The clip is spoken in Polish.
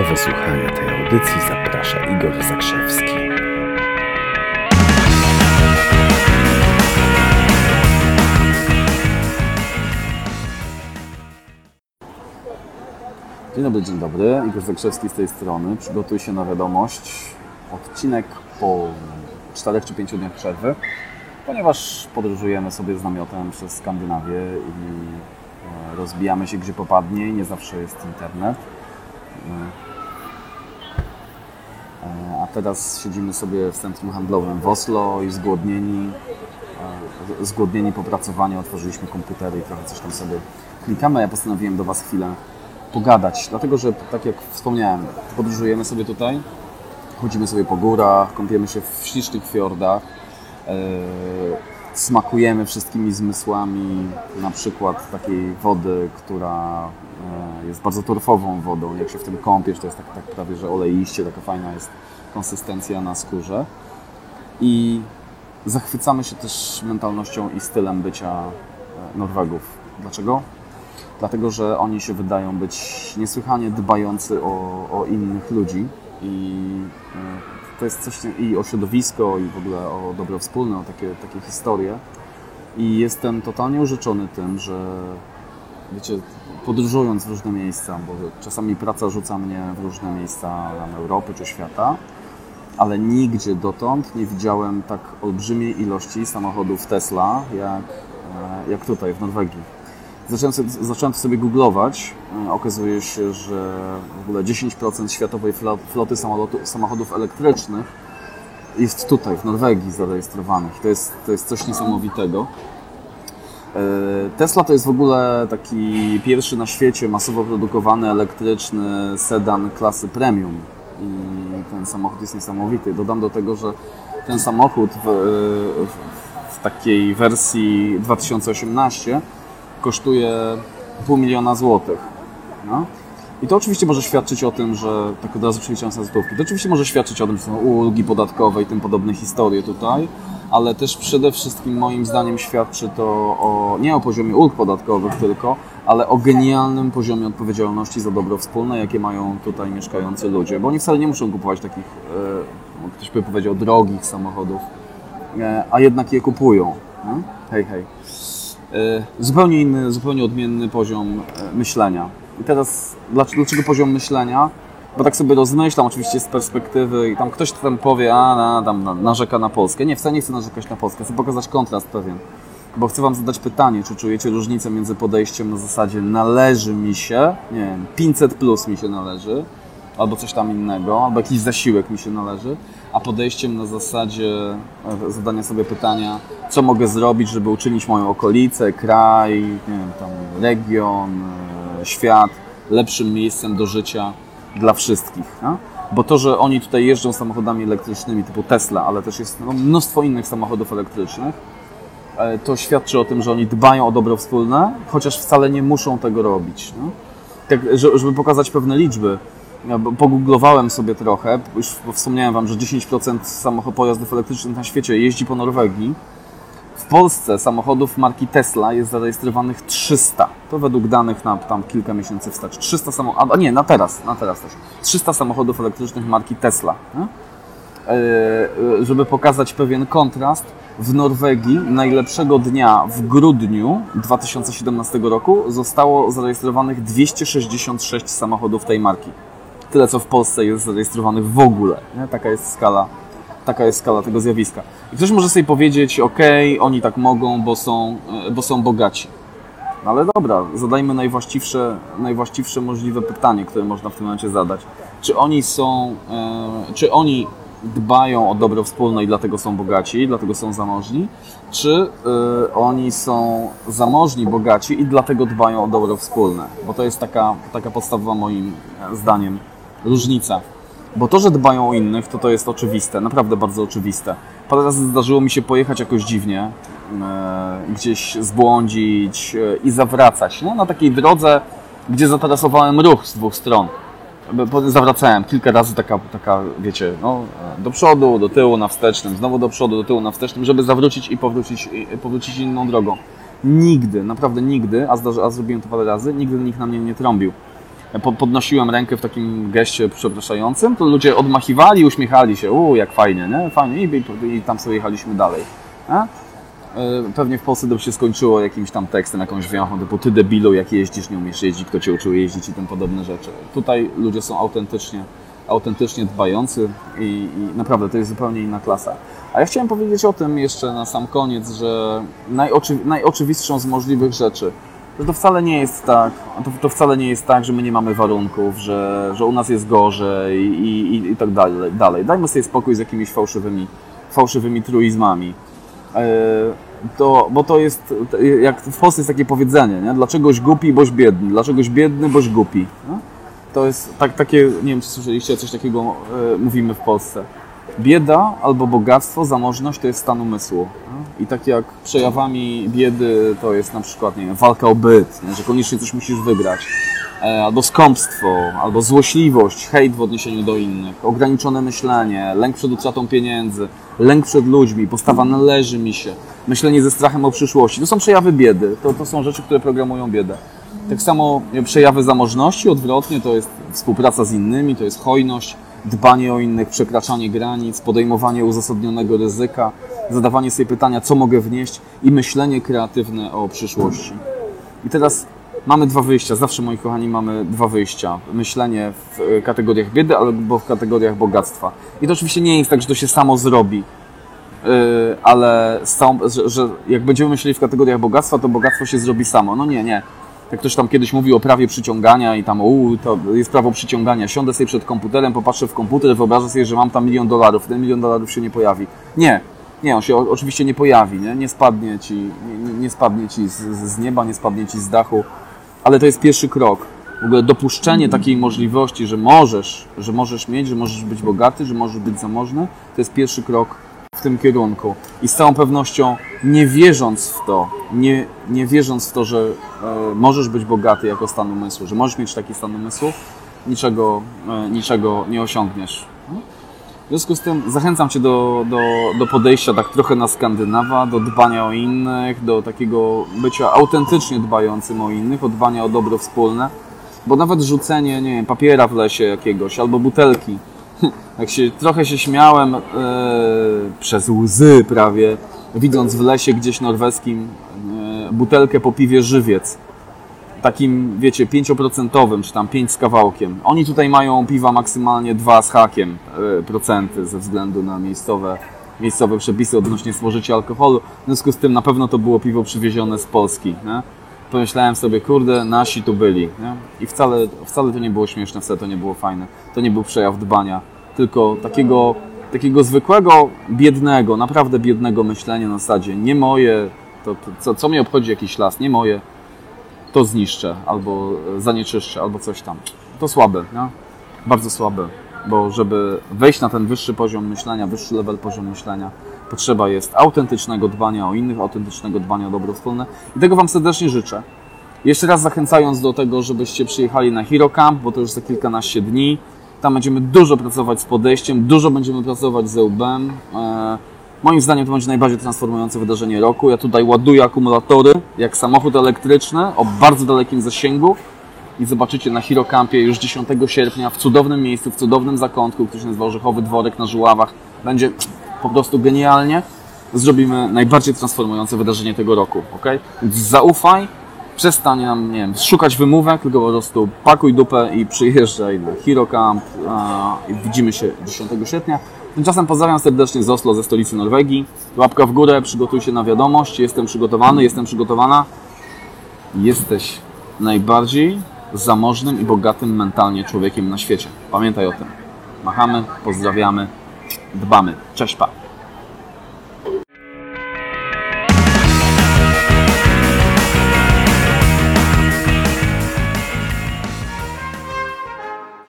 Do wysłuchania tej audycji zaprasza Igor Zakrzewski. Dzień dobry, dzień dobry. Igor Zakrzewski z tej strony. Przygotuj się na wiadomość. Odcinek po 4 czy 5 dniach przerwy, ponieważ podróżujemy sobie z namiotem przez Skandynawię i e, rozbijamy się gdzie popadnie nie zawsze jest internet. Teraz siedzimy sobie w centrum handlowym w Oslo i zgłodnieni, e, zgłodnieni po pracowaniu otworzyliśmy komputery i trochę coś tam sobie klikamy. Ja postanowiłem do Was chwilę pogadać, dlatego że tak jak wspomniałem, podróżujemy sobie tutaj, chodzimy sobie po górach, kąpiemy się w ślicznych fiordach, e, smakujemy wszystkimi zmysłami, na przykład takiej wody, która e, jest bardzo torfową wodą. Jak się w tym kąpiesz, to jest tak, tak prawie, że oleiście, taka fajna jest konsystencja na skórze. I zachwycamy się też mentalnością i stylem bycia e, Norwegów. Dlaczego? Dlatego, że oni się wydają być niesłychanie dbający o, o innych ludzi i e, to jest coś, i o środowisko, i w ogóle o dobro wspólne, o takie, takie historie. I jestem totalnie urzeczony tym, że wiecie, podróżując w różne miejsca, bo czasami praca rzuca mnie w różne miejsca Europy czy świata, ale nigdzie dotąd nie widziałem tak olbrzymiej ilości samochodów Tesla, jak, e, jak tutaj w Norwegii. Zacząłem sobie, zacząłem sobie googlować. E, Okazuje się, że w ogóle 10% światowej flo- floty samochodów elektrycznych jest tutaj, w Norwegii zarejestrowanych. To jest, to jest coś niesamowitego. E, Tesla to jest w ogóle taki pierwszy na świecie masowo produkowany elektryczny sedan klasy premium. I ten samochód jest niesamowity. Dodam do tego, że ten samochód w, w, w takiej wersji 2018 kosztuje pół miliona złotych. No. I to oczywiście może świadczyć o tym, że tak od razu przeliczając na złotówki, to oczywiście może świadczyć o tym, że są ulgi podatkowe i tym podobne historie tutaj, ale też przede wszystkim moim zdaniem świadczy to o, nie o poziomie ulg podatkowych tylko, ale o genialnym poziomie odpowiedzialności za dobro wspólne, jakie mają tutaj mieszkający ludzie, bo oni wcale nie muszą kupować takich, e, ktoś by powiedział, drogich samochodów, e, a jednak je kupują. No? Hej, hej. E, zupełnie inny, zupełnie odmienny poziom myślenia. I teraz dlaczego, poziom myślenia? Bo tak sobie rozmyślam oczywiście z perspektywy i tam ktoś tam powie, a na, tam na, narzeka na Polskę. Nie, wcale nie chcę narzekać na Polskę, chcę pokazać kontrast pewien. Bo chcę Wam zadać pytanie, czy czujecie różnicę między podejściem na zasadzie należy mi się, nie wiem, 500 plus mi się należy, albo coś tam innego, albo jakiś zasiłek mi się należy, a podejściem na zasadzie e, zadania sobie pytania, co mogę zrobić, żeby uczynić moją okolicę, kraj, nie wiem, tam region, e, świat lepszym miejscem do życia dla wszystkich. No? Bo to, że oni tutaj jeżdżą samochodami elektrycznymi typu Tesla, ale też jest no, mnóstwo innych samochodów elektrycznych, to świadczy o tym, że oni dbają o dobro wspólne, chociaż wcale nie muszą tego robić. No? Tak, że- żeby pokazać pewne liczby, ja pogooglowałem sobie trochę, już wspomniałem Wam, że 10% samochodów pojazdów elektrycznych na świecie jeździ po Norwegii. W Polsce samochodów marki Tesla jest zarejestrowanych 300. To według danych na tam kilka miesięcy wstecz. 300 samochodów, a nie, na teraz, na teraz też. 300 samochodów elektrycznych marki Tesla. Nie? E, żeby pokazać pewien kontrast, w Norwegii najlepszego dnia w grudniu 2017 roku zostało zarejestrowanych 266 samochodów tej marki. Tyle, co w Polsce jest zarejestrowanych w ogóle. Nie? Taka jest skala taka jest skala tego zjawiska. I ktoś może sobie powiedzieć, ok, oni tak mogą, bo są, e, bo są bogaci. No ale dobra, zadajmy najwłaściwsze, najwłaściwsze możliwe pytanie, które można w tym momencie zadać. Czy oni są, e, czy oni dbają o dobro wspólne i dlatego są bogaci, dlatego są zamożni? Czy e, oni są zamożni, bogaci i dlatego dbają o dobro wspólne? Bo to jest taka, taka podstawowa moim e, zdaniem różnica. Bo to, że dbają o innych, to to jest oczywiste, naprawdę bardzo oczywiste. Parę razy zdarzyło mi się pojechać jakoś dziwnie, e, gdzieś zbłądzić e, i zawracać. No, na takiej drodze, gdzie zatarasowałem ruch z dwóch stron. Zawracałem kilka razy, taka, taka wiecie, no, e, do przodu, do tyłu, na wstecznym, znowu do przodu, do tyłu, na wstecznym, żeby zawrócić i powrócić, i powrócić inną drogą. Nigdy, naprawdę nigdy, a, zdarzy, a zrobiłem to parę razy, nigdy nikt na mnie nie trąbił. po- podnosiłem rękę w takim geście przepraszającym, to ludzie odmachiwali, uśmiechali się, u jak fajnie, nie? Fajnie i, i, i tam sobie jechaliśmy dalej. A? E, Pewnie w Polsce to by się skończyło jakimś tam tekstem, jakąś wiąchą typu ty debilu, jak jeździsz, nie umiesz jeździć, kto cię uczył jeździć i tym podobne rzeczy. Tutaj ludzie są autentycznie, autentycznie dbający i, i naprawdę to jest zupełnie inna klasa. A ja chciałem powiedzieć o tym jeszcze na sam koniec, że najoczy, najoczywistszą z możliwych rzeczy, że to wcale nie jest tak, to, to wcale nie jest tak, że my nie mamy warunków, że, że u nas jest gorzej i, i, i tak dalej, dalej. Dajmy sobie spokój z jakimiś fałszywymi, fałszywymi truizmami. E, to, bo to jest, jak w Polsce jest takie powiedzenie, nie? dlaczegoś głupi, boś biedny, dlaczegoś biedny, boś głupi. Nie? To jest tak, takie, nie wiem czy słyszeliście, coś takiego e, mówimy w Polsce. Bieda albo bogactwo, zamożność to jest stan umysłu. nie? I tak jak przejawami biedy to jest na przykład nie wiem, walka o byt, nie? że koniecznie coś musisz wygrać, albo skąpstwo, albo złośliwość, hejt w odniesieniu do innych, ograniczone myślenie, lęk przed utratą pieniędzy, lęk przed ludźmi, postawa należy mi się, myślenie ze strachem o przyszłości. To są przejawy biedy, to, to są rzeczy, które programują biedę. Tak samo e, przejawy zamożności, odwrotnie, to jest współpraca z innymi, to jest hojność, dbanie o innych, przekraczanie granic, podejmowanie uzasadnionego ryzyka, zadawanie sobie pytania, co mogę wnieść i myślenie kreatywne o przyszłości. I teraz mamy dwa wyjścia, zawsze moi kochani mamy dwa wyjścia. Myślenie w e, kategoriach biedy albo w kategoriach bogactwa. I to oczywiście nie jest tak, że to się samo zrobi. Yy, ale że, że jak będziemy myśleli w kategoriach bogactwa, to bogactwo się zrobi samo. No nie, nie. Jak ktoś tam kiedyś mówił o prawie przyciągania i tam, uuu, to jest prawo przyciągania. Siądę sobie przed komputerem, popatrzę w komputer, wyobrażę sobie, że mam tam milion dolarów. Ten milion dolarów się nie pojawi. Nie, nie, on się oczywiście nie pojawi, nie, nie spadnie ci, nie, nie spadnie ci z, z nieba, nie spadnie ci z dachu, ale to jest pierwszy krok. W ogóle dopuszczenie takiej możliwości, że możesz, że możesz mieć, że możesz być bogaty, że możesz być zamożny, to jest pierwszy krok w tym kierunku. I z całą pewnością nie wierząc w to, nie, nie wierząc w to, że e, możesz być bogaty jako stan umysłu, że możesz mieć taki stan umysłu, niczego, e, niczego nie osiągniesz. Związku z tym zachęcam Cię do, do, do podejścia tak trochę na Skandynawa, do dbania o innych, do takiego bycia autentycznie dbającym o innych, o dbania o dobro wspólne, bo nawet rzucenie, nie wiem, papiera w lesie jakiegoś albo butelki, jak się trochę się śmiałem e, przez łzy prawie, widząc w lesie gdzieś norweskim e, butelkę po piwie żywiec takim, wiecie, 5% czy tam 5 z kawałkiem. Oni tutaj mają piwa maksymalnie 2 z hakiem e, procenty ze względu na miejscowe, miejscowe przepisy odnośnie spożycia alkoholu. W związku z tym na pewno to było piwo przywiezione z Polski. Nie? Pomyślałem sobie, kurde, nasi tu byli. Nie? I wcale, wcale to nie było śmieszne, wcale to nie było fajne. To nie był przejaw dbania, tylko takiego, takiego zwykłego, biednego, naprawdę biednego myślenia na zasadzie nie moje, to, to co, co mnie obchodzi jakiś las, nie moje, to zniszczę, albo zanieczyszczę, albo coś tam. To słabe, nie? bardzo słabe, bo żeby wejść na ten wyższy poziom myślenia, wyższy level poziom myślenia, potrzeba jest autentycznego dbania o innych, autentycznego dbania o dobro wspólne i tego Wam serdecznie życzę. Jeszcze raz zachęcając do tego, żebyście przyjechali na Hero Camp, bo to już za kilkanaście dni. Tam będziemy dużo pracować z podejściem, dużo będziemy pracować z EUBem. Moim zdaniem to będzie najbardziej transformujące wydarzenie roku. Ja tutaj ładuję akumulatory jak samochód elektryczny o bardzo dalekim zasięgu i zobaczycie na Hero Campie już 10 sierpnia w cudownym miejscu, w cudownym zakątku, który się nazywa Orzechowy Dworek na Żuławach. Będzie po prostu genialnie. Zrobimy najbardziej transformujące wydarzenie tego roku, ok? Więc zaufaj, przestań nam, nie wiem, szukać wymówek, tylko po prostu pakuj dupę i przyjeżdżaj na Hero Camp a, i widzimy się 10 sierpnia. Tymczasem pozdrawiam serdecznie z Oslo, ze stolicy Norwegii. Łapka w górę, przygotuj się na wiadomość. Jestem przygotowany, jestem przygotowana. Jesteś najbardziej zamożnym i bogatym mentalnie człowiekiem na świecie. Pamiętaj o tym. Machamy, pozdrawiamy, dbamy. Cześć, pa.